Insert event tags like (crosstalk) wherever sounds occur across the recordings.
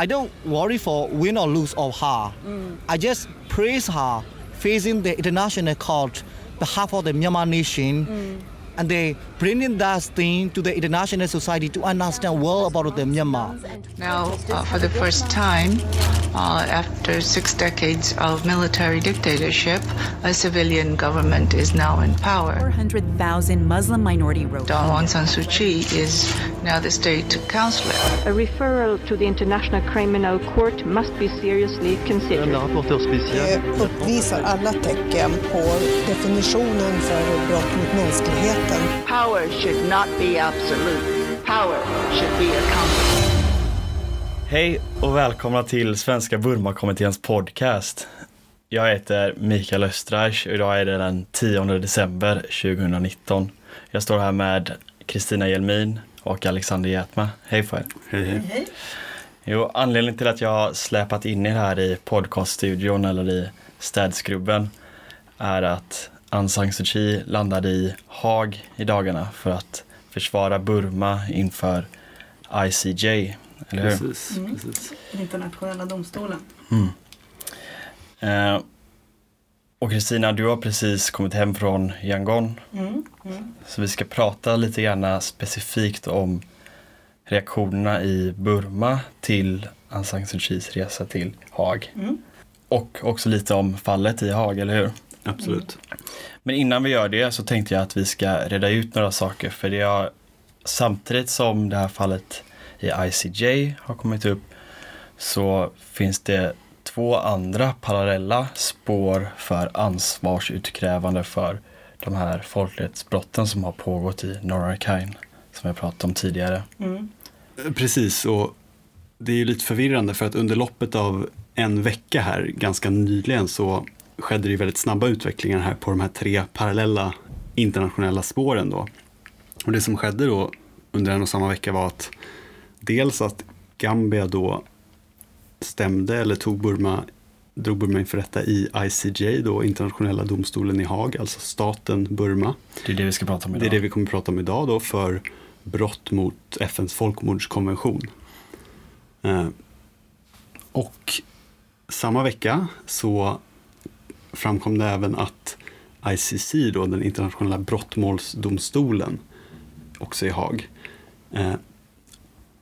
I don't worry for win or lose of her. Mm. I just praise her facing the international court behalf of the Myanmar nation mm. And they bringing that thing to the international society to understand well about the Myanmar. Now, uh, for the first time, uh, after six decades of military dictatorship, a civilian government is now in power. 400,000 Muslim minority wrote Daw Aung San Suu Kyi is now the state counselor. A referral to the International Criminal Court must be seriously considered. Det uppvisar alla tecken på definitionen för brott mot mänskligheten. Power should not be absolute. Power should be accountable. Hej och välkomna till Svenska Burmakommitténs podcast. Jag heter Mikael Östreich och idag är det den 10 december 2019. Jag står här med Kristina Jelmin och Alexander Jätma. Hej på er. Hej, hej. Jo, anledningen till att jag har släpat in er här i podcaststudion eller i städskrubben är att Aung San Suu Kyi landade i Haag i dagarna för att försvara Burma inför ICJ, eller hur? Precis, precis. Internationella domstolen. Eh, och Kristina, du har precis kommit hem från Yangon. Mm, mm. Så vi ska prata lite grann specifikt om reaktionerna i Burma till Aung San Suu Kyis resa till Haag. Mm. Och också lite om fallet i Haag, eller hur? Absolut. Men innan vi gör det så tänkte jag att vi ska reda ut några saker. För det har, samtidigt som det här fallet i ICJ har kommit upp så finns det två andra parallella spår för ansvarsutkrävande för de här folkrättsbrotten som har pågått i Norra Rakhine som jag pratade om tidigare. Mm. Precis, och det är ju lite förvirrande för att under loppet av en vecka här ganska nyligen så skedde det väldigt snabba utvecklingar här på de här tre parallella internationella spåren då. Och det som skedde då under en och samma vecka var att dels att Gambia då stämde eller tog Burma, drog Burma inför rätta i ICJ, då internationella domstolen i Haag, alltså staten Burma. Det är det vi ska prata om idag. Det är det vi kommer att prata om idag då för brott mot FNs folkmordskonvention. Eh, och samma vecka så framkom det även att ICC, då, den internationella brottmålsdomstolen, också i Haag, eh,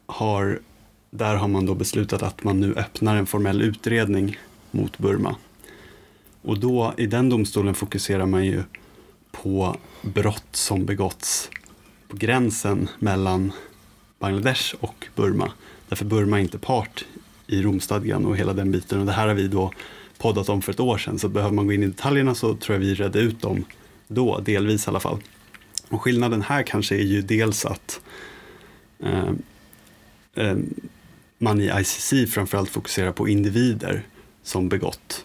har, där har man då beslutat att man nu öppnar en formell utredning mot Burma. Och då i den domstolen fokuserar man ju på brott som begåtts på gränsen mellan Bangladesh och Burma. Därför Burma är inte part i Romstadgan och hela den biten. Och det här har vi då poddat om för ett år sedan. Så behöver man gå in i detaljerna så tror jag vi redde ut dem då, delvis i alla fall. Och skillnaden här kanske är ju dels att eh, eh, man i ICC framförallt fokuserar på individer som begått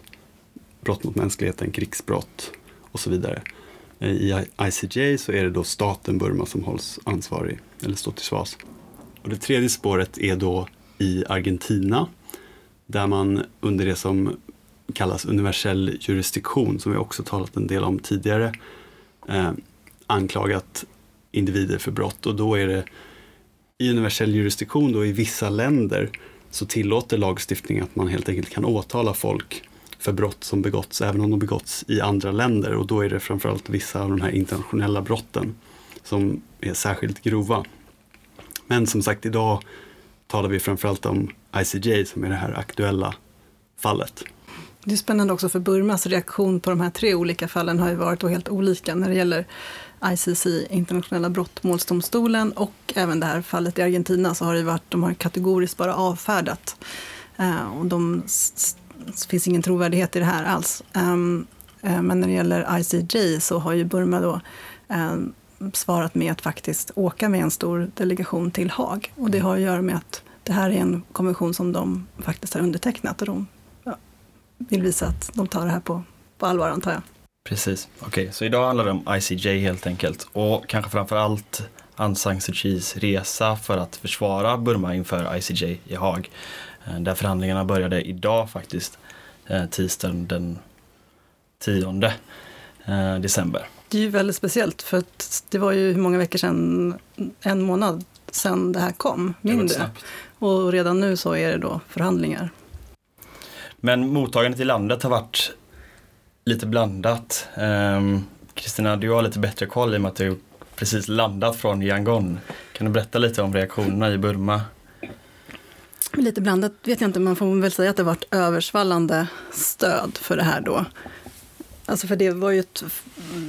brott mot mänskligheten, krigsbrott och så vidare. Eh, I ICJ så är det då staten Burma som hålls ansvarig eller står till svars. Och det tredje spåret är då i Argentina där man under det som kallas universell jurisdiktion, som vi också talat en del om tidigare, eh, anklagat individer för brott. Och då är det i universell jurisdiktion då i vissa länder så tillåter lagstiftning att man helt enkelt kan åtala folk för brott som begåtts även om de begåtts i andra länder och då är det framförallt vissa av de här internationella brotten som är särskilt grova. Men som sagt idag talar vi framförallt om ICJ som är det här aktuella fallet. Det är spännande också för Burmas reaktion på de här tre olika fallen har ju varit helt olika när det gäller ICC, internationella brottmålsdomstolen och även det här fallet i Argentina så har det varit, de har kategoriskt bara avfärdat. Eh, och de det finns ingen trovärdighet i det här alls. Um, uh, men när det gäller ICJ så har ju Burma då um, svarat med att faktiskt åka med en stor delegation till Haag. Och det har att göra med att det här är en konvention som de faktiskt har undertecknat och de vill visa att de tar det här på, på allvar antar jag. Precis, okej, okay. så idag handlar det om ICJ helt enkelt och kanske framför allt Aung San Suu Kyis resa för att försvara Burma inför ICJ i Haag. Där förhandlingarna började idag faktiskt, tisdagen den 10 december. Det är ju väldigt speciellt för att det var ju hur många veckor sedan, en månad sen det här kom, mindre. Och redan nu så är det då förhandlingar. Men mottagandet i landet har varit lite blandat. Kristina, Kristina, du har lite bättre koll i och med att du precis landat från Yangon. Kan du berätta lite om reaktionerna i Burma? Lite blandat vet jag inte, man får väl säga att det varit översvallande stöd för det här då. Alltså för det var ju ett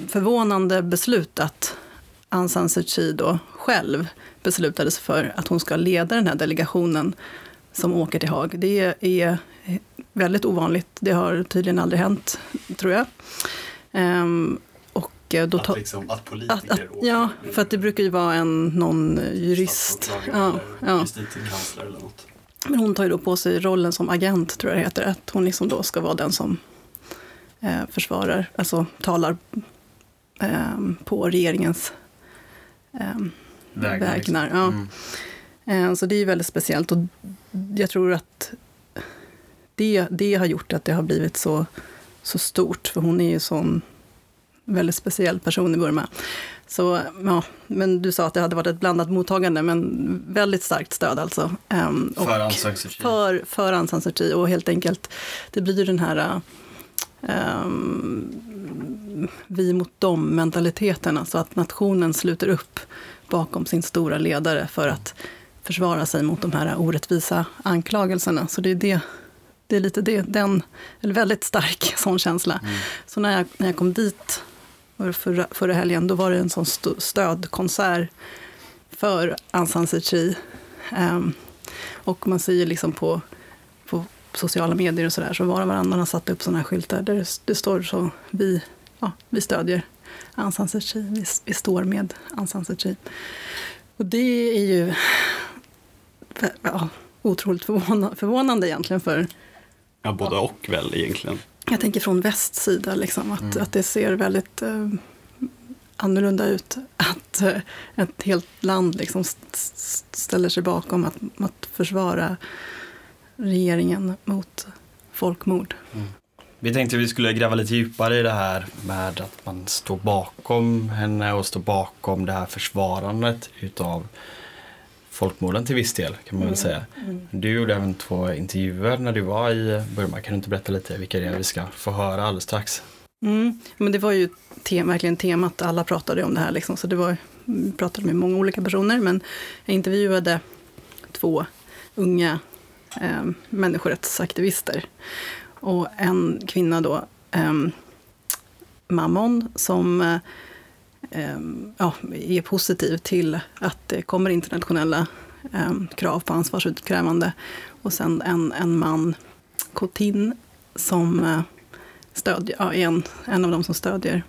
förvånande beslut att Aung San Suu Kyi då själv beslutade sig för att hon ska leda den här delegationen som åker till Haag. Det är väldigt ovanligt, det har tydligen aldrig hänt, tror jag. Ehm, och då ta- liksom, att att, att, ja, för att det brukar ju vara en, någon jurist. Ja, ja. justitiekansler eller något. Men hon tar ju då på sig rollen som agent, tror jag det heter. Att hon liksom då ska vara den som eh, försvarar, alltså talar eh, på regeringens eh, Vägnar, vägnar. liksom. Ja. Mm. Eh, så det är ju väldigt speciellt. Och jag tror att det, det har gjort att det har blivit så, så stort. För hon är ju sån väldigt speciell person i Burma. Så, ja, men du sa att det hade varit ett blandat mottagande, men väldigt starkt stöd alltså. Och För Aung San Suu Kyi. För, för Aung San Suu Kyi och helt enkelt, det blir ju den här ehm, vi mot dem-mentaliteten, alltså att nationen sluter upp bakom sin stora ledare för att försvara sig mot de här orättvisa anklagelserna. Så det är, det, det är lite det, den, eller väldigt stark (laughs) sån känsla. Så när jag, när jag kom dit förra, förra helgen, då var det en sån st- stödkonsert för Aung San Suu Kyi. Ehm, och man ser liksom på, på sociala medier och sådär, så var och varannan har satt upp sådana här skyltar där det, det står så, vi, ja, vi stödjer Aung San Suu Kyi, vi, vi står med Aung San Suu Kyi. Och det är ju ja, otroligt förvåna, förvånande egentligen för Ja, både och väl egentligen. jag tänker från västs sida, liksom, att, att det ser väldigt eh, annorlunda ut. Att eh, ett helt land liksom st- st- ställer sig bakom att, att försvara regeringen mot folkmord. Vi tänkte att vi skulle gräva lite djupare i det här med att man står bakom henne och står bakom det här försvarandet utav folkmorden till viss del kan man väl säga. Du gjorde även två intervjuer när du var i Burma. Kan du inte berätta lite vilka det är vi ska få höra alldeles strax? Mm. Men det var ju te- verkligen temat, alla pratade om det här. Liksom. Så det var, vi pratade med många olika personer, men jag intervjuade två unga eh, människorättsaktivister. Och en kvinna då, eh, Mammon, som eh, Ehm, ja, är positiv till att det kommer internationella eh, krav på ansvarsutkrävande. Och sen en, en man, Kotin, som eh, stödjer, ja, är en, en av dem som stödjer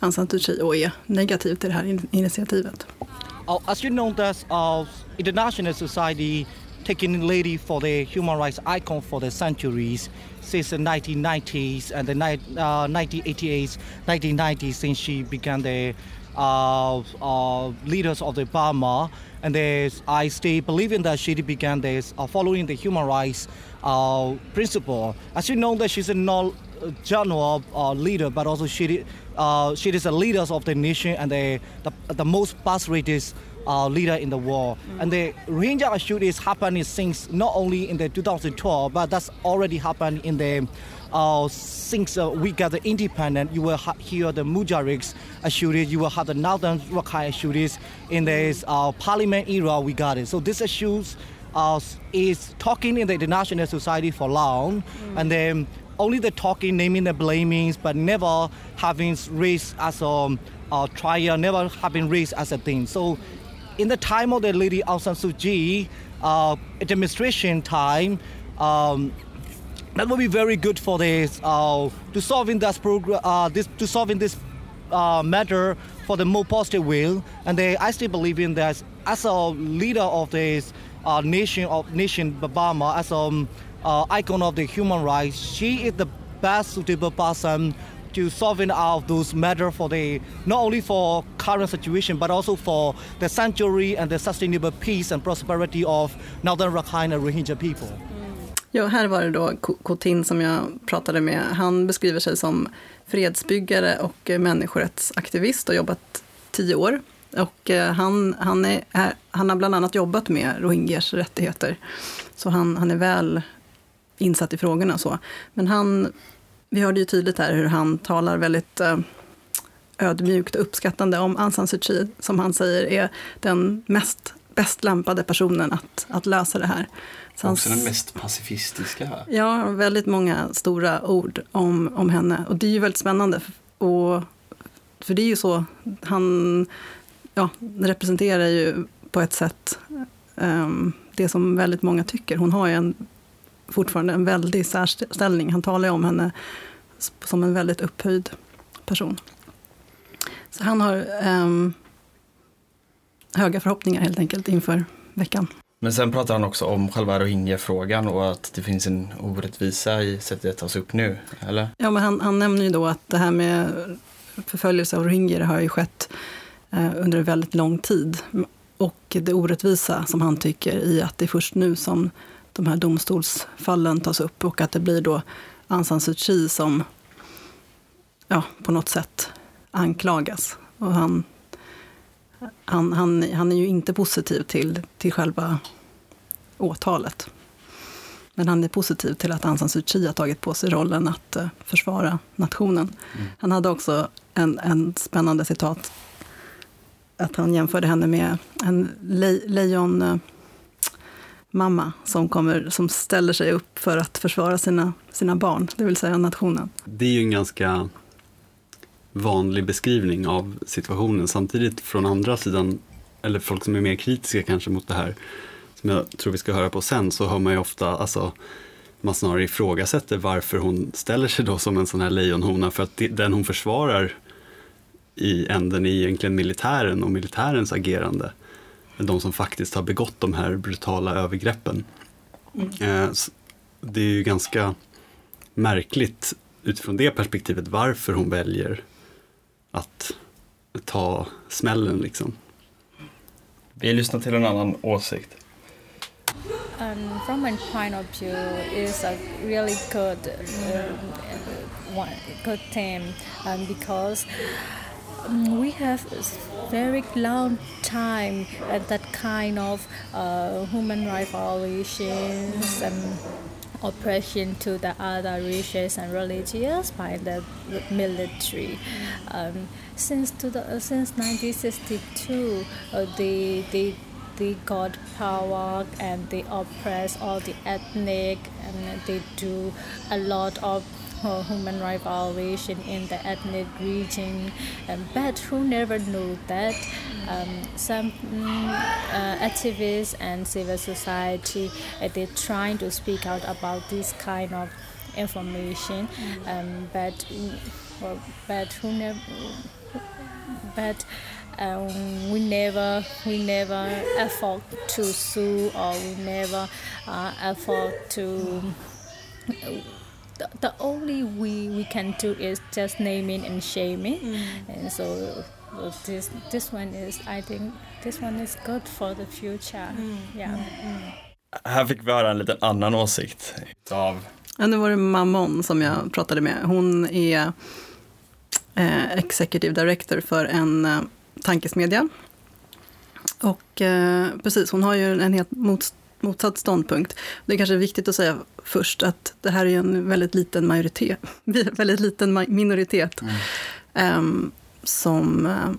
Aung San Suu Kyi och är negativ till det här in- initiativet. Uh, as you know, that uh, international society taking lady for the human rights icon for the centuries since the 1990s and the uh, 1988s, 1990s since she began the leaders of the Burma. And there's, I still believe in that she began this uh, following the human rights uh, principle. As you know, that she's a not general uh, leader, but also she uh, she is a leader of the nation and the the, the most rated uh, leader in the world. And the Rohingya issue is happening since not only in the 2012, but that's already happened in the uh, since uh, we got the independent. You will ha- hear the Mujahideen issues. You will have the Northern Rakhine issues in this uh, parliament era. We got it. So these issues uh, is talking in the international society for long, and then only the talking, naming the blamings, but never having raised as a, a trial, never having raised as a thing. So, in the time of the lady Aung San Suu Kyi, uh, administration time, um, that would be very good for this uh, to solving this program, uh, this to solving this uh, matter for the more positive way. And they, I still believe in that as a leader of this uh, nation of nation Burma, as a um, uh, icon of the human rights, she is the best suitable person to solving out those matter for the not only for current situation but also for the sanctuary and the sustainable peace and prosperity of Northern Rakhine and Rohingya people. Ja, här var det då Kotin som jag pratade med. Han beskriver sig som fredsbyggare och eh, människorättsaktivist och jobbat tio år Och eh, han, han, är, han har bland annat jobbat med rohingyers rättigheter. Så han, han är väl insatt i frågorna. Så. Men han, vi hörde ju tydligt här hur han talar väldigt eh, ödmjukt och uppskattande om Aung San Suu Kyi, som han säger är den mest bäst lämpade personen att, att lösa det här. Så också den mest pacifistiska. Här. Ja, väldigt många stora ord om, om henne. Och det är ju väldigt spännande. Och, för det är ju så, han ja, representerar ju på ett sätt um, det som väldigt många tycker. Hon har ju en, fortfarande en väldig särställning. Han talar ju om henne som en väldigt upphöjd person. Så han har um, höga förhoppningar helt enkelt inför veckan. Men sen pratar han också om själva rohingya-frågan och att det finns en orättvisa i sättet det tas upp nu, eller? Ja, men han, han nämner ju då att det här med förföljelse av rohingyer har ju skett eh, under en väldigt lång tid. Och det orättvisa som han tycker i att det är först nu som de här domstolsfallen tas upp och att det blir då Aung San Suu Kyi som ja, på något sätt anklagas. Och han han, han, han är ju inte positiv till, till själva åtalet. Men han är positiv till att Aung San Suu Kyi har tagit på sig rollen att uh, försvara nationen. Mm. Han hade också en, en spännande citat. Att han jämförde henne med en le, lejon... Mamma som, kommer, som ställer sig upp för att försvara sina, sina barn, det vill säga nationen. Det är ju en ganska vanlig beskrivning av situationen. Samtidigt från andra sidan, eller folk som är mer kritiska kanske mot det här, som jag tror vi ska höra på sen, så hör man ju ofta, alltså, man snarare ifrågasätter varför hon ställer sig då som en sån här lejonhona, för att den hon försvarar i änden är egentligen militären och militärens agerande. De som faktiskt har begått de här brutala övergreppen. Mm. Eh, det är ju ganska märkligt utifrån det perspektivet varför hon väljer att ta smällen liksom. Vi lyssnar till en annan åsikt. Um, from my point of view, is a really good, one, good thing um, because um, we have a very long time at that kind of uh, human rights violations and oppression to the other races and religions by the military. Um, since to the, uh, since 1962, uh, they they they got power and they oppress all the ethnic and they do a lot of human rights violation in the ethnic region, um, but who never knew that um, some um, uh, activists and civil society uh, they're trying to speak out about this kind of information, um, but well, but who never but. Um, we never we never afford to sue or we never uh, afford to the, the only we we can do is just naming and shaming mm. and so this this one is I think this one is good for the future mm. yeah mm. Här fick vi höra en liten annan åsikt av Ja, nu var det Mammon som jag pratade med. Hon är eh, Executive Director för en eh, tankesmedja. Och eh, precis, hon har ju en helt mot, motsatt ståndpunkt. Det är kanske viktigt att säga först att det här är en väldigt liten majoritet, (laughs) väldigt liten minoritet mm. um, som uh,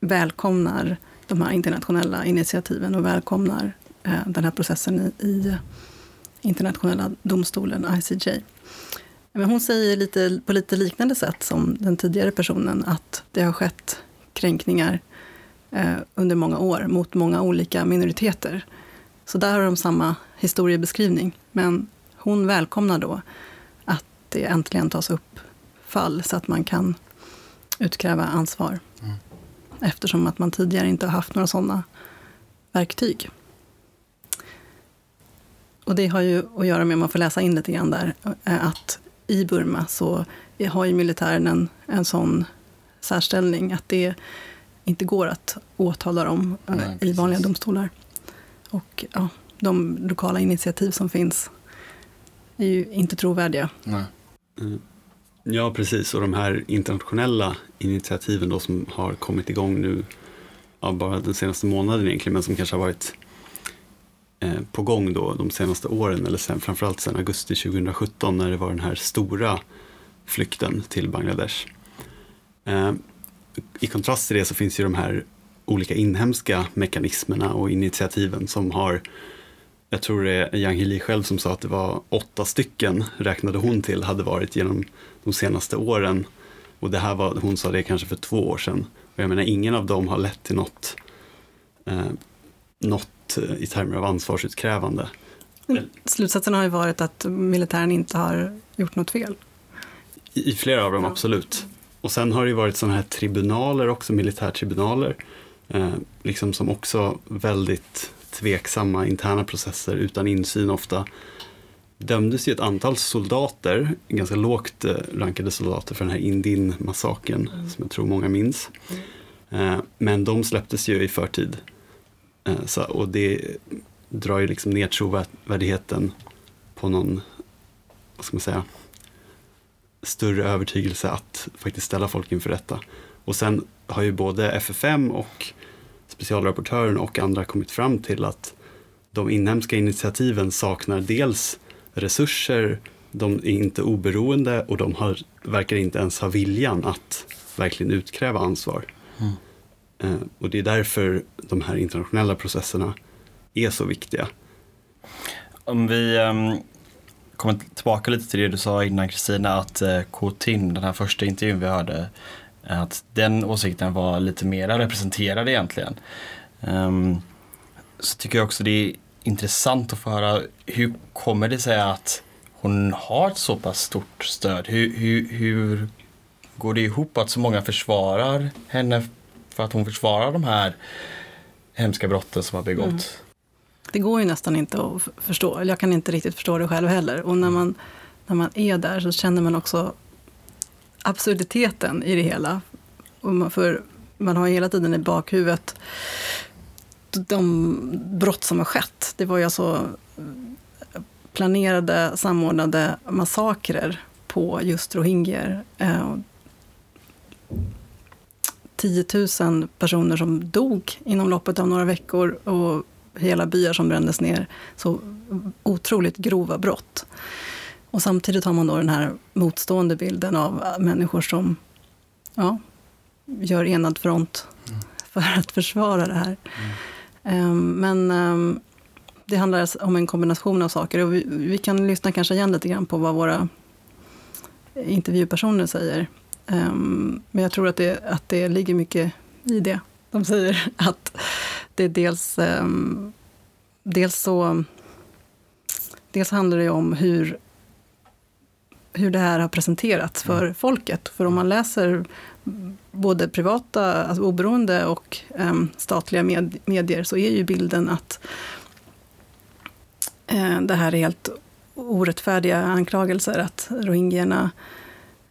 välkomnar de här internationella initiativen och välkomnar uh, den här processen i, i internationella domstolen, ICJ. Men hon säger lite, på lite liknande sätt som den tidigare personen att det har skett kränkningar eh, under många år mot många olika minoriteter. Så där har de samma historiebeskrivning. Men hon välkomnar då att det äntligen tas upp fall så att man kan utkräva ansvar. Mm. Eftersom att man tidigare inte har haft några sådana verktyg. Och det har ju att göra med, om man får läsa in lite grann där, eh, att i Burma så har ju militären en, en sån särställning att det inte går att åtala dem eh, Nej, i vanliga domstolar. Och ja, de lokala initiativ som finns är ju inte trovärdiga. Nej. Mm. Ja, precis. Och de här internationella initiativen då som har kommit igång nu ja, bara den senaste månaden egentligen, men som kanske har varit eh, på gång då de senaste åren, eller sen, framförallt sedan augusti 2017 när det var den här stora flykten till Bangladesh. Eh, I kontrast till det så finns ju de här olika inhemska mekanismerna och initiativen som har jag tror det är Yang Hili själv som sa att det var åtta stycken, räknade hon till, hade varit genom de senaste åren. Och det här var, hon sa det kanske för två år sedan. Och jag menar, ingen av dem har lett till något, eh, något eh, i termer av ansvarsutkrävande. Slutsatsen har ju varit att militären inte har gjort något fel. I, i flera av dem, absolut. Och sen har det ju varit sådana här tribunaler också, militärtribunaler, liksom som också väldigt tveksamma interna processer utan insyn ofta dömdes ju ett antal soldater, ganska lågt eh, rankade soldater för den här Indin-massakern mm. som jag tror många minns. Mm. Men de släpptes ju i förtid. Eh, så, och det drar ju liksom ner trovärdigheten på någon, vad ska man säga, större övertygelse att faktiskt ställa folk inför rätta. Och sen har ju både FFM och specialrapportören och andra kommit fram till att de inhemska initiativen saknar dels resurser, de är inte oberoende och de har, verkar inte ens ha viljan att verkligen utkräva ansvar. Mm. Eh, och det är därför de här internationella processerna är så viktiga. Om vi um, kommer tillbaka lite till det du sa innan Kristina, att uh, Kotin, den här första intervjun vi hörde, att den åsikten var lite mer representerad egentligen. Um, så tycker jag också det är intressant att få höra hur kommer det sig att hon har ett så pass stort stöd? Hur, hur, hur går det ihop att så många försvarar henne för att hon försvarar de här hemska brotten som har begått? Mm. Det går ju nästan inte att förstå, eller jag kan inte riktigt förstå det själv heller. Och när man, när man är där så känner man också absurditeten i det hela. För man har hela tiden i bakhuvudet de brott som har skett. Det var ju alltså eh, planerade, samordnade massakrer på just rohingyer. Eh, 10 000 personer som dog inom loppet av några veckor och hela byar som brändes ner. Så otroligt grova brott. Och samtidigt har man då den här motstående bilden av människor som ja, gör enad front mm. för att försvara det här. Mm. Um, men um, det handlar alltså om en kombination av saker. Och vi, vi, kan lyssna kanske igen lite grann på vad våra intervjupersoner säger. Um, men jag tror att det, att det ligger mycket i det. De säger (laughs) att det är dels, dels så Dels handlar det om hur hur det här har presenterats för mm. folket. För om man läser både privata, alltså oberoende och um, statliga med, medier så är ju bilden att uh, det här är helt orättfärdiga anklagelser, att rohingyerna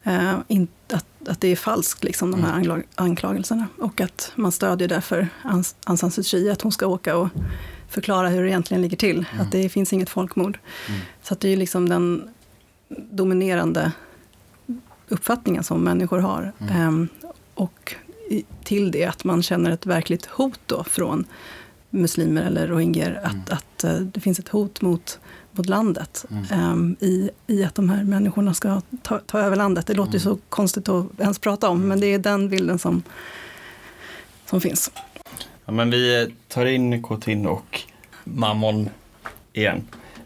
uh, in, att, att det är falskt, liksom, de här mm. anklagelserna. Och att man stödjer därför Aung San Suu Kyi, att hon ska åka och förklara hur det egentligen ligger till. Mm. Att det finns inget folkmord. Mm. Så att det är liksom den dominerande uppfattningen som människor har. Mm. Um, och till det att man känner ett verkligt hot då från muslimer eller rohingyer, att, mm. att uh, det finns ett hot mot, mot landet mm. um, i, i att de här människorna ska ta, ta över landet. Det låter mm. ju så konstigt att ens prata om, men det är den bilden som, som finns. Ja, men vi tar in Kotin och Mammon igen.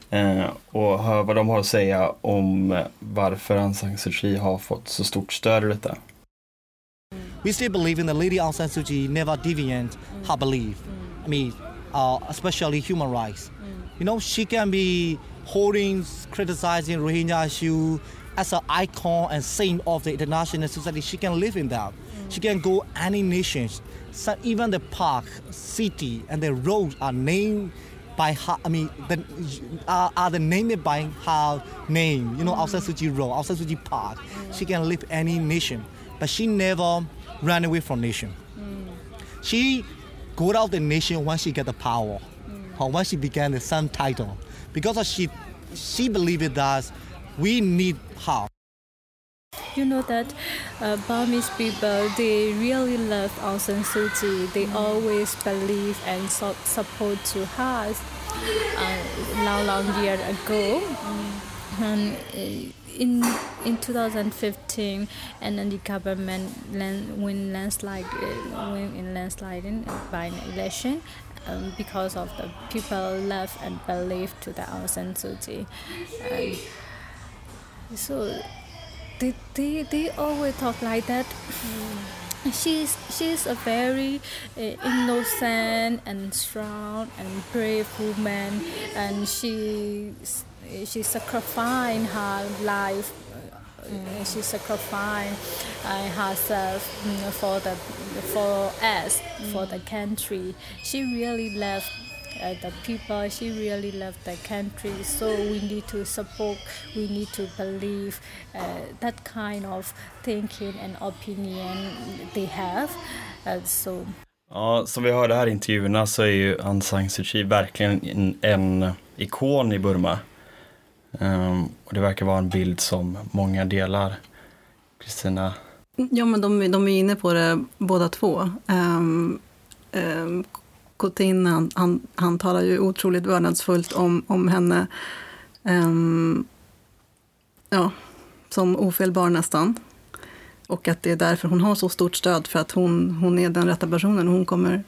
Eh, och vad de har att säga om varför Aung San Suu Kyi har fått så stort stöd i detta. We still believe in the lady Aung San Suu Kyi never deviant her belief. I mean, uh, especially human rights. You know, she can be holding, criticizing Rohingya issue as an icon and saint of the international society. She can live in that. She can go any nations. So even the park, city, and the roads are named by her, I mean, the, uh, are the named by her name. You know, mm. outside Suji Road, outside Suji Park. She can live any nation, but she never ran away from nation. Mm. She got out the nation once she got the power, mm. or once she began the sun title, because she she believed that we need her. You know that uh, Burmese people they really love Aung San Suu Kyi. They always believe and so, support to her. Uh, long, long year ago, and uh, in in 2015, and then the government land, win landslide, uh, win in landsliding by an election. Um, because of the people love and believe to the Aung San Suu Kyi. And so they, they, they always talk like that. She's she's a very uh, innocent and strong and brave woman, and she she sacrificed her life. Uh, she sacrificed uh, herself mm, for the for us for the country. She really loved uh, the people. She really loved the country. So we need to support. We need to believe uh, that kind of thinking and opinion they have. Uh, so. Ja, som vi hörde här i intervjuerna så är ju Aung San Suu Kyi verkligen en, en ikon i Burma. Um, och det verkar vara en bild som många delar. Kristina? Ja, men de, de är inne på det båda två. Um, um, Cotin, han, han, han talar ju otroligt vördnadsfullt om, om henne. Um, ja, som ofelbar nästan. Och att det är därför hon har så stort stöd, för att hon, hon är den rätta personen. Hon kommer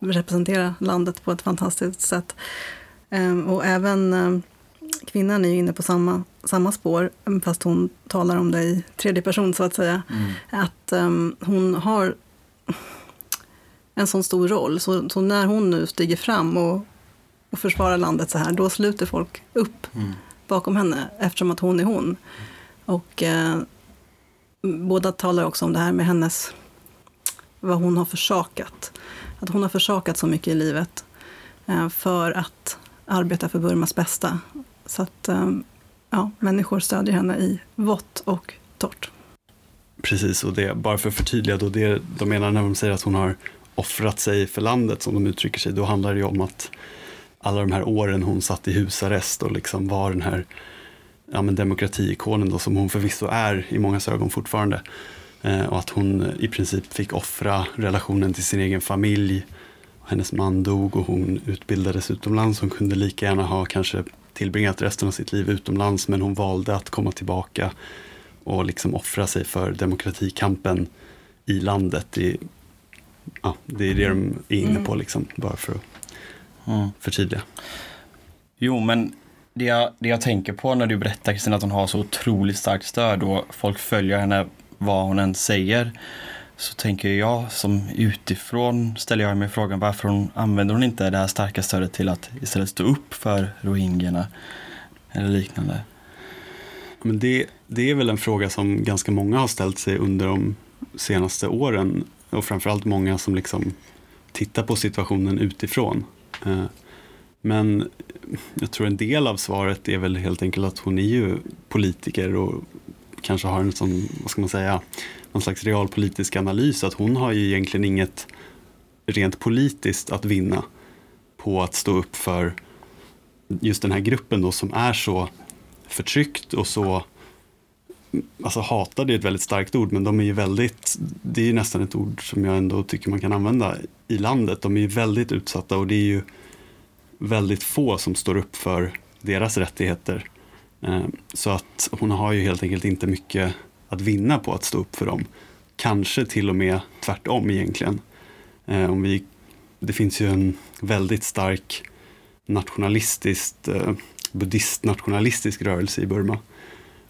representera landet på ett fantastiskt sätt. Um, och även um, kvinnan är ju inne på samma, samma spår, fast hon talar om det i tredje person så att säga. Mm. Att hon har en sån stor roll. Så, så, när hon nu stiger fram och, och försvarar landet så här, då sluter folk upp mm. bakom henne eftersom att hon är hon. Och eh, båda talar också om det här med hennes, vad hon har försakat. Att hon har försakat så mycket i livet eh, för att arbeta för Burmas bästa. Så att eh, ja, människor stödjer henne i vått och torrt. Precis, och det, bara för att förtydliga, då det de menar när de säger att hon har offrat sig för landet som de uttrycker sig, då handlar det ju om att alla de här åren hon satt i husarrest och liksom var den här ja, men demokratiikonen då, som hon förvisso är i många ögon fortfarande. Eh, och att hon i princip fick offra relationen till sin egen familj. Hennes man dog och hon utbildades utomlands. Hon kunde lika gärna ha kanske tillbringat resten av sitt liv utomlands men hon valde att komma tillbaka och liksom offra sig för demokratikampen i landet. Det ja, det är det de är inne på, mm. liksom, bara för att mm. förtydliga. Jo, men det jag, det jag tänker på när du berättar Kristina att hon har så otroligt starkt stöd och folk följer henne vad hon än säger så tänker jag som utifrån ställer jag mig frågan varför hon använder hon inte det här starka stödet till att istället stå upp för rohingyerna eller liknande. Men det, det är väl en fråga som ganska många har ställt sig under de senaste åren och framförallt många som liksom tittar på situationen utifrån. Eh, men jag tror en del av svaret är väl helt enkelt att hon är ju politiker och kanske har en sån, vad ska man säga, någon slags realpolitisk analys. Att hon har ju egentligen inget rent politiskt att vinna på att stå upp för just den här gruppen då som är så förtryckt och så Alltså hatade är ett väldigt starkt ord, men de är ju väldigt, det är ju nästan ett ord som jag ändå tycker man kan använda i landet. De är ju väldigt utsatta och det är ju väldigt få som står upp för deras rättigheter. Eh, så att hon har ju helt enkelt inte mycket att vinna på att stå upp för dem. Kanske till och med tvärtom egentligen. Eh, om vi, det finns ju en väldigt stark nationalistisk, buddhistnationalistisk eh, buddhist-nationalistisk rörelse i Burma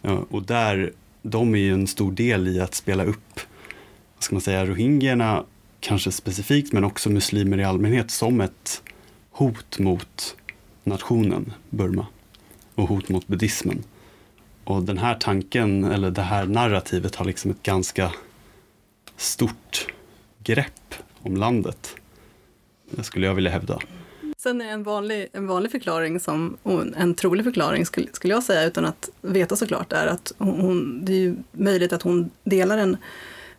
och där, de är ju en stor del i att spela upp, vad ska man säga, rohingyerna kanske specifikt, men också muslimer i allmänhet som ett hot mot nationen Burma och hot mot buddhismen. Och den här tanken, eller det här narrativet har liksom ett ganska stort grepp om landet. Det skulle jag vilja hävda. Sen är en vanlig, en vanlig förklaring, som, en trolig förklaring skulle, skulle jag säga utan att veta såklart, är att hon, det är ju möjligt att hon delar den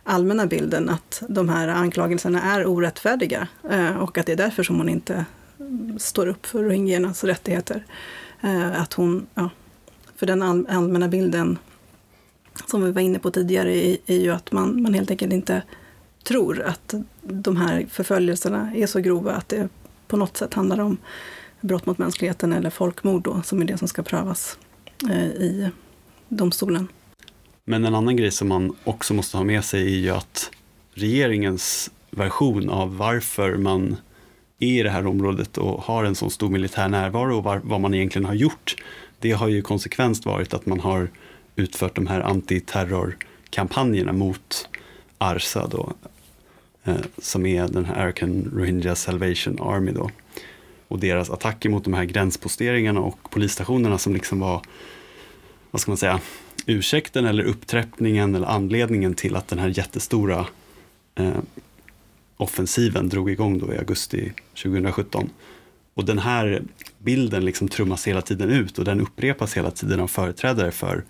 allmänna bilden att de här anklagelserna är orättfärdiga eh, och att det är därför som hon inte står upp för rohingyernas rättigheter. Eh, att hon, ja, för den allmänna bilden som vi var inne på tidigare, är, är ju att man, man helt enkelt inte tror att de här förföljelserna är så grova att det på något sätt handlar om brott mot mänskligheten eller folkmord då, som är det som ska prövas eh, i domstolen. Men en annan grej som man också måste ha med sig är ju att regeringens version av varför man är i det här området och har en sån stor militär närvaro och var, vad man egentligen har gjort. Det har ju konsekvent varit att man har utfört de här antiterrorkampanjerna mot ARSA då, Eh, som är den här American Rohingya Salvation Army då. Och deras attacker mot de här gränsposteringarna och polisstationerna som liksom var, vad ska man säga, ursäkten eller uppträppningen eller anledningen till att den här jättestora eh, offensiven drog igång då i augusti 2017. Och den här bilden liksom trummas hela tiden ut och den upprepas hela tiden av företrädare för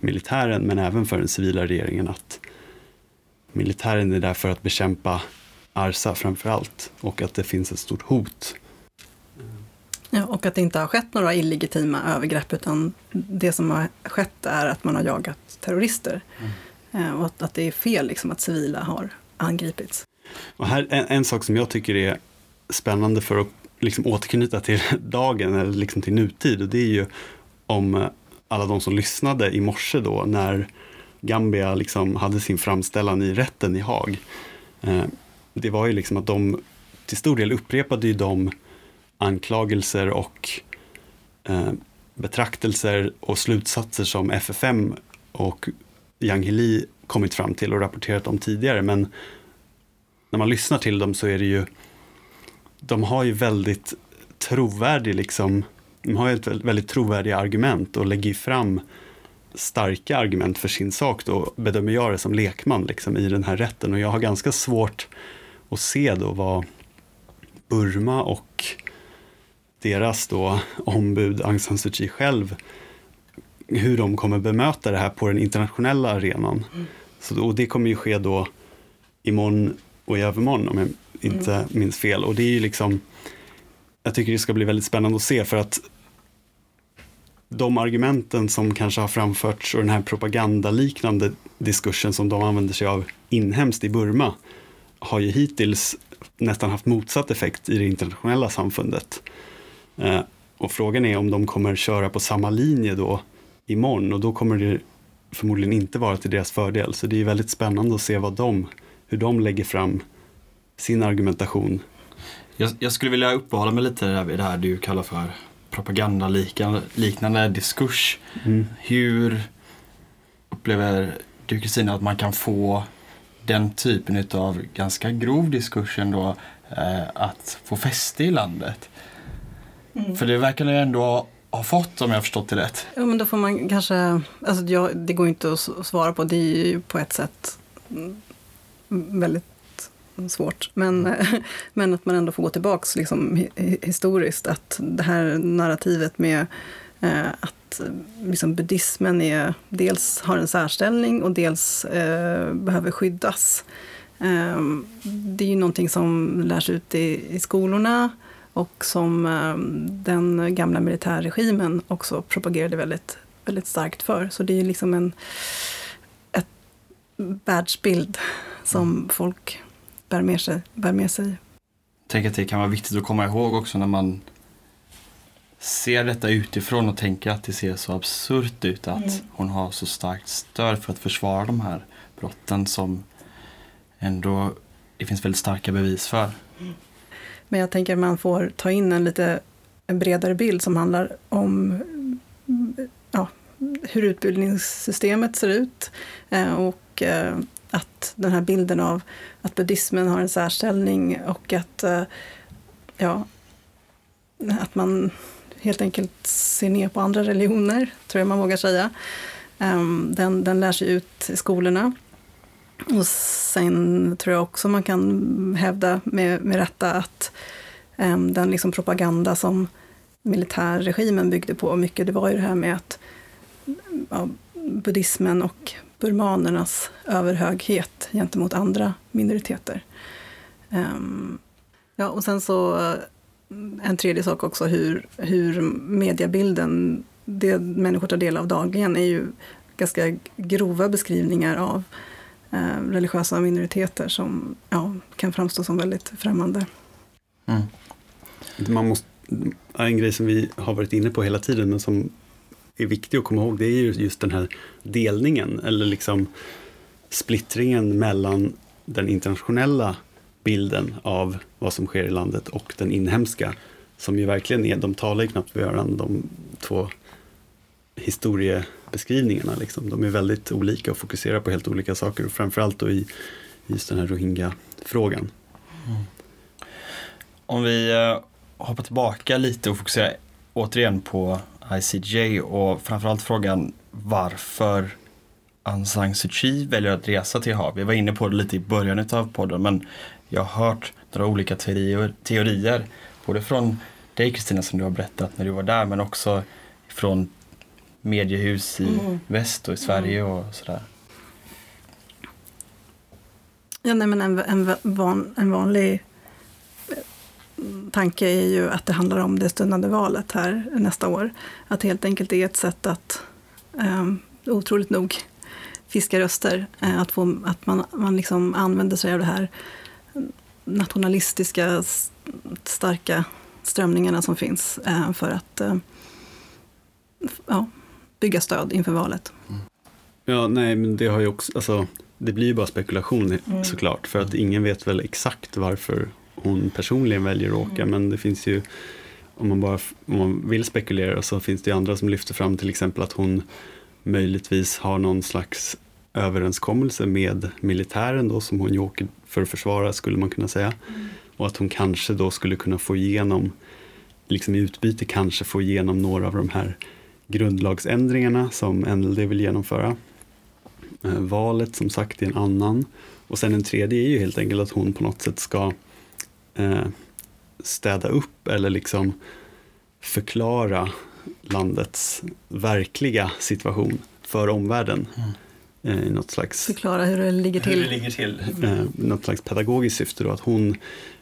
militären men även för den civila regeringen att militären är där för att bekämpa Arsa framför allt och att det finns ett stort hot. Ja, och att det inte har skett några illegitima övergrepp utan det som har skett är att man har jagat terrorister. Mm. Och att, att det är fel liksom, att civila har angripits. Och här, en, en sak som jag tycker är spännande för att liksom återknyta till (laughs) dagen eller liksom till nutid och det är ju om alla de som lyssnade i morse då när Gambia liksom hade sin framställan i rätten i Haag. Eh, det var ju liksom att de till stor del upprepade ju de anklagelser och eh, betraktelser och slutsatser som FFM och Yang Hili kommit fram till och rapporterat om tidigare. Men när man lyssnar till dem så är det ju, de har ju väldigt trovärdig liksom, de har ju ett väldigt trovärdiga argument och lägger fram starka argument för sin sak då, bedömer jag det som lekman liksom, i den här rätten. Och jag har ganska svårt att se då vad Burma och deras då ombud Aung San Suu Kyi själv, hur de kommer bemöta det här på den internationella arenan. Mm. Så, och det kommer ju ske då imorgon och i övermorgon om jag inte mm. minns fel. Och det är ju liksom, jag tycker det ska bli väldigt spännande att se för att de argumenten som kanske har framförts och den här propagandaliknande diskursen som de använder sig av inhemskt i Burma har ju hittills nästan haft motsatt effekt i det internationella samfundet. Eh, och frågan är om de kommer köra på samma linje då imorgon och då kommer det förmodligen inte vara till deras fördel. Så det är väldigt spännande att se vad de, hur de lägger fram sin argumentation. Jag, jag skulle vilja uppehålla mig lite vid det här du kallar för propagandaliknande diskurs. Mm. Hur upplever du Kristina att man kan få den typen av ganska grov diskurs ändå eh, att få fäste i landet? Mm. För det verkar ni ändå ha fått om jag har förstått det rätt. Ja men då får man kanske, alltså jag, det går inte att svara på, det är ju på ett sätt väldigt svårt. Men, mm. (laughs) men att man ändå får gå tillbaks liksom, historiskt. Att det här narrativet med eh, att liksom, buddhismen är, dels har en särställning och dels eh, behöver skyddas. Eh, det är ju någonting som lärs ut i, i skolorna och som eh, den gamla militärregimen också propagerade väldigt, väldigt starkt för. Så det är liksom en världsbild som mm. folk bär med sig. Bär med sig. Tänk att det kan vara viktigt att komma ihåg också när man ser detta utifrån och tänker att det ser så absurt ut att mm. hon har så starkt stöd för att försvara de här brotten som ändå det finns väldigt starka bevis för. Mm. Men jag tänker att man får ta in en lite en bredare bild som handlar om ja, hur utbildningssystemet ser ut eh, och eh, att den här bilden av att buddhismen har en särställning och att, eh, ja, att man helt enkelt ser ner på andra religioner, tror jag man vågar säga. Ehm, den, den lär sig ut i skolorna. Och sen tror jag också man kan hävda med, med rätta att ehm, den liksom propaganda som militärregimen byggde på mycket, det var ju det här med att ja, buddhismen och burmanernas överhöghet gentemot andra minoriteter. Um, ja, och sen så eh, en tredje sak också, hur, hur mediebilden, det människor tar del av dagligen, är ju ganska grova beskrivningar av eh, religiösa minoriteter som ja, kan framstå som väldigt främmande. Mm. Man måste, en grej som vi har varit inne på hela tiden men som är viktig att komma ihåg det är ju just den här delningen eller liksom splittringen mellan den internationella bilden av vad som sker i landet och den inhemska. Som ju verkligen är, de talar ju knappt med varandra de två historiebeskrivningarna. Liksom. De är väldigt olika och fokuserar på helt olika saker. Och framförallt då i just den här rohingya-frågan. Mm. Om vi eh, hoppar tillbaka lite och fokuserar återigen på ICJ och framförallt frågan varför Aung San Suu Kyi väljer att resa till Haag. Vi var inne på det lite i början av podden men jag har hört några olika teorier, teorier både från dig Kristina som du har berättat när du var där men också från mediehus i mm. väst och i Sverige mm. och sådär. Ja, nej, men en, en, van, en vanlig tanke är ju att det handlar om det stundande valet här nästa år. Att det helt enkelt är ett sätt att, um, otroligt nog, fiska röster. Uh, att, få, att man, man liksom använder sig av det här nationalistiska, starka strömningarna som finns uh, för att uh, ja, bygga stöd inför valet. Mm. Ja, nej, men det har ju också, alltså, det blir ju bara spekulation mm. såklart, för att ingen vet väl exakt varför hon personligen väljer att åka, mm. men det finns ju om man, bara, om man vill spekulera så finns det ju andra som lyfter fram till exempel att hon möjligtvis har någon slags överenskommelse med militären då som hon ju åker för att försvara skulle man kunna säga. Mm. Och att hon kanske då skulle kunna få igenom, liksom i utbyte kanske få igenom några av de här grundlagsändringarna som NLD vill genomföra. Eh, valet som sagt är en annan. Och sen en tredje är ju helt enkelt att hon på något sätt ska eh, städa upp eller liksom förklara landets verkliga situation för omvärlden. Mm. Eh, något slags, förklara hur det ligger till. Hur det ligger till. Eh, något slags pedagogiskt syfte då, att hon,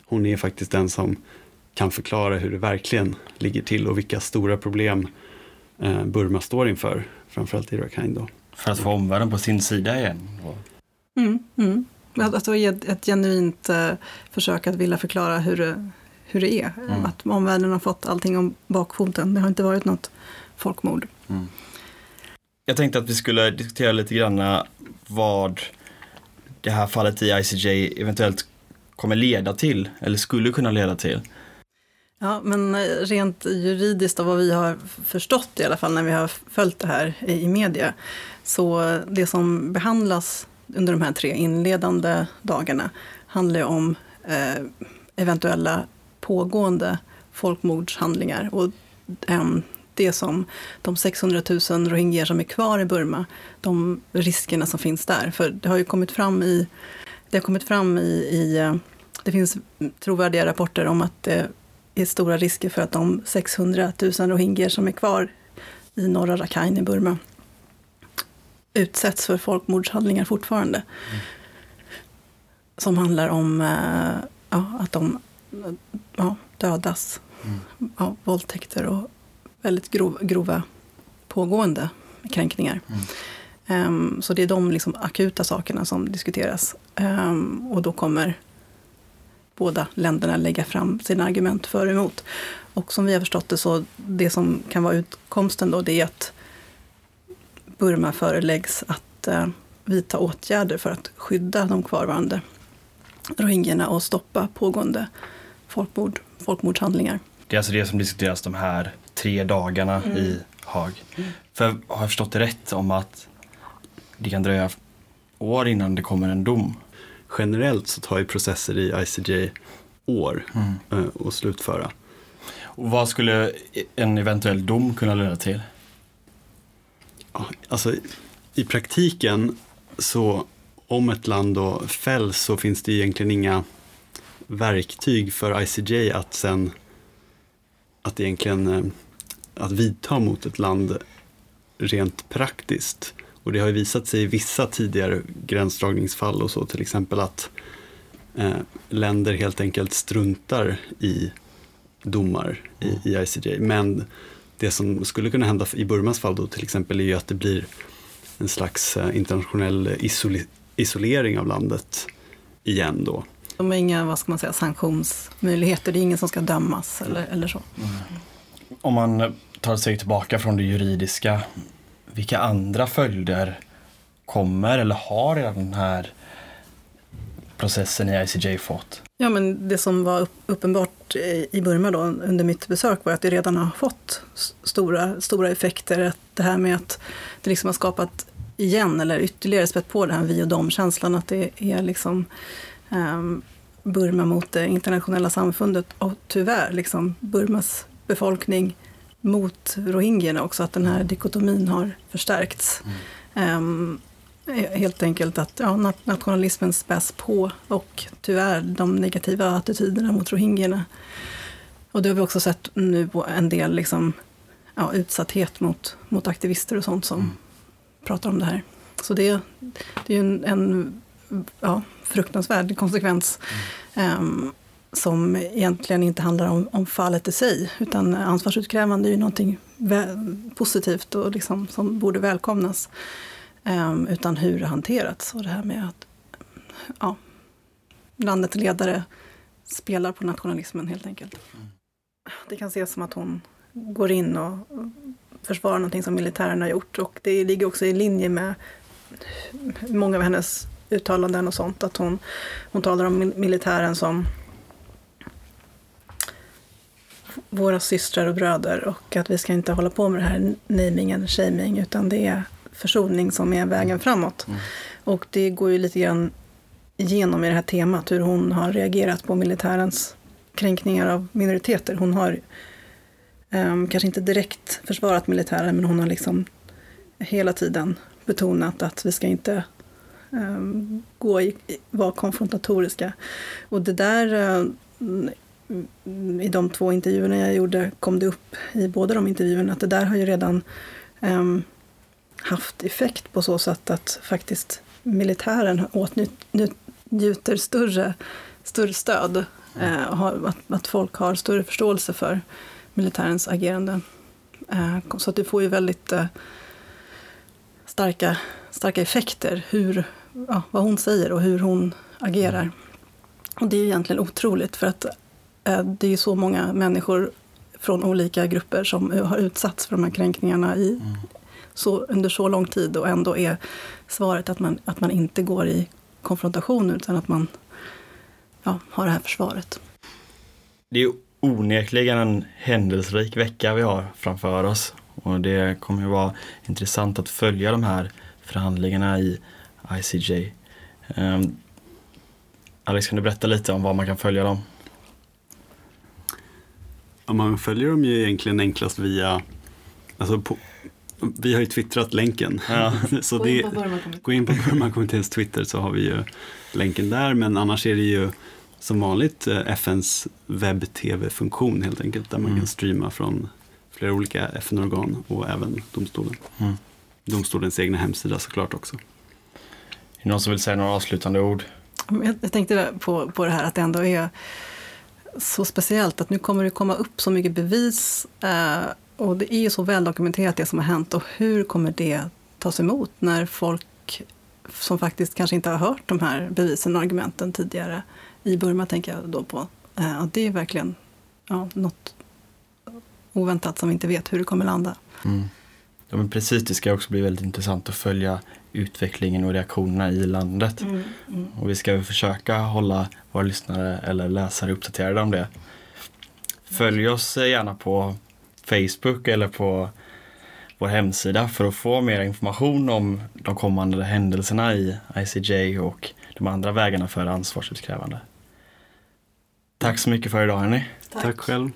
hon är faktiskt den som kan förklara hur det verkligen ligger till och vilka stora problem eh, Burma står inför, framförallt i Rakhine då. För att få omvärlden på sin sida igen? Mm, mm. Att, att ett, ett genuint eh, försök att vilja förklara hur det, hur det är. Mm. Att omvärlden har fått allting om bakfoten. Det har inte varit något folkmord. Mm. Jag tänkte att vi skulle diskutera lite grann vad det här fallet i ICJ eventuellt kommer leda till, eller skulle kunna leda till. Ja, men eh, rent juridiskt och vad vi har förstått i alla fall när vi har följt det här i media, så det som behandlas under de här tre inledande dagarna handlar om eh, eventuella pågående folkmordshandlingar. Och eh, det som de 600 000 rohingyer som är kvar i Burma, de riskerna som finns där. För det har ju kommit fram i, det har kommit fram i, i eh, det finns trovärdiga rapporter om att det är stora risker för att de 600 000 rohingyer som är kvar i norra Rakhine i Burma utsätts för folkmordshandlingar fortfarande. Mm. Som handlar om äh, ja, att de ja, dödas mm. av våldtäkter och väldigt grov, grova pågående kränkningar. Mm. Um, så det är de liksom akuta sakerna som diskuteras. Um, och då kommer båda länderna lägga fram sina argument för och emot. Och som vi har förstått det så, det som kan vara utkomsten då, det är att Burma föreläggs att eh, vidta åtgärder för att skydda de kvarvarande rohingyerna och stoppa pågående folkmord, folkmordshandlingar. Det är alltså det som diskuteras de här tre dagarna mm. i Haag. Mm. För har jag förstått det rätt om att det kan dröja år innan det kommer en dom? Generellt så tar ju processer i ICJ år mm. Eh, att slutföra. Och vad skulle en eventuell dom kunna leda till? Alltså, I praktiken så om ett land då fälls så finns det egentligen inga verktyg för ICJ att sen att egentligen eh, att vidta mot ett land rent praktiskt. Och det har ju visat sig i vissa tidigare gränsdragningsfall och så till exempel att eh, länder helt enkelt struntar i domar i, i ICJ. Men det som skulle kunna hända i Burmas fall då till exempel är ju att det blir en slags eh, internationell isol- isolering av landet igen då. De har inga vad ska man säga, sanktionsmöjligheter, det är ingen som ska dömas eller, eller så. Om man tar steg tillbaka från det juridiska, vilka andra följder kommer eller har redan den här processen i ICJ fått? Ja, men det som var uppenbart i Burma då, under mitt besök var att det redan har fått stora, stora effekter. Att det här med att det liksom har skapat igen, eller ytterligare spett på den här vi och dom-känslan, att det är liksom um, Burma mot det internationella samfundet och tyvärr liksom Burmas befolkning mot rohingyerna också, att den här dikotomin har förstärkts. Mm. Um, helt enkelt att ja, nationalismen späs på och tyvärr de negativa attityderna mot rohingyerna. Och det har vi också sett nu på en del liksom, ja, utsatthet mot, mot aktivister och sånt som mm. pratar om det här. Så det, det är ju en, en ja, fruktansvärd konsekvens. Mm. Um, som egentligen inte handlar om, om fallet i sig, utan ansvarsutkrävande är ju någonting positivt och liksom, som borde välkomnas. Um, utan hur det hanterats och det här med att ja, landets ledare spelar på nationalismen helt enkelt. Mm. Det kan ses som att hon går in och försvarar någonting som militären har gjort och det ligger också i linje med många av hennes uttalanden och sånt. Att hon, hon talar om militären som våra systrar och bröder och att vi ska inte hålla på med det här naming and shaming utan det är försoning som är vägen framåt. Mm. Och det går ju lite grann igenom i det här temat hur hon har reagerat på militärens kränkningar av minoriteter. Hon har um, kanske inte direkt försvarat militären men hon har liksom hela tiden betonat att vi ska inte um, gå i, vara konfrontatoriska. Och det där uh, i de två intervjuerna jag gjorde kom det upp i båda de intervjuerna att det där har ju redan um, haft effekt på så sätt att faktiskt militären åtnjuter större, större stöd. Eh, att, att folk har större förståelse för militärens agerande. Eh, så att det får ju väldigt eh, starka, starka effekter hur, ja, vad hon säger och hur hon agerar. Och det är egentligen otroligt för att eh, det är ju så många människor från olika grupper som har utsatts för de här kränkningarna i, mm så, under så lång tid och ändå är svaret att man, att man inte går i konfrontation utan att man ja, har det här försvaret. Det är onekligen en händelserik vecka vi har framför oss och det kommer att vara intressant att följa de här förhandlingarna i ICJ. Um, ehm, Alex, kan du berätta lite om var man kan följa dem? Ja, man följer dem ju egentligen enklast via, alltså på, vi har ju twittrat länken. Ja. (laughs) så gå, in gå in på Burmakommitténs Twitter så har vi ju länken där. Men annars är det ju som vanligt eh, FNs webb-tv-funktion helt enkelt. Där man mm. kan streama från flera olika FN-organ och även domstolen. Mm. Domstolens egna hemsida såklart också. Är det någon som vill säga några avslutande ord? Jag tänkte på, på det här att det ändå är så speciellt att nu kommer det komma upp så mycket bevis eh, och det är ju så väl dokumenterat det som har hänt och hur kommer det tas emot när folk som faktiskt kanske inte har hört de här bevisen och argumenten tidigare i Burma tänker jag då på. Eh, att det är verkligen ja, något oväntat som vi inte vet hur det kommer landa. Mm. Ja, men precis, det ska också bli väldigt intressant att följa utvecklingen och reaktionerna i landet. Mm, mm. Och vi ska försöka hålla våra lyssnare eller läsare uppdaterade om det. Följ oss gärna på Facebook eller på vår hemsida för att få mer information om de kommande händelserna i ICJ och de andra vägarna för ansvarsutkrävande. Tack så mycket för idag hörni. Tack, Tack själv.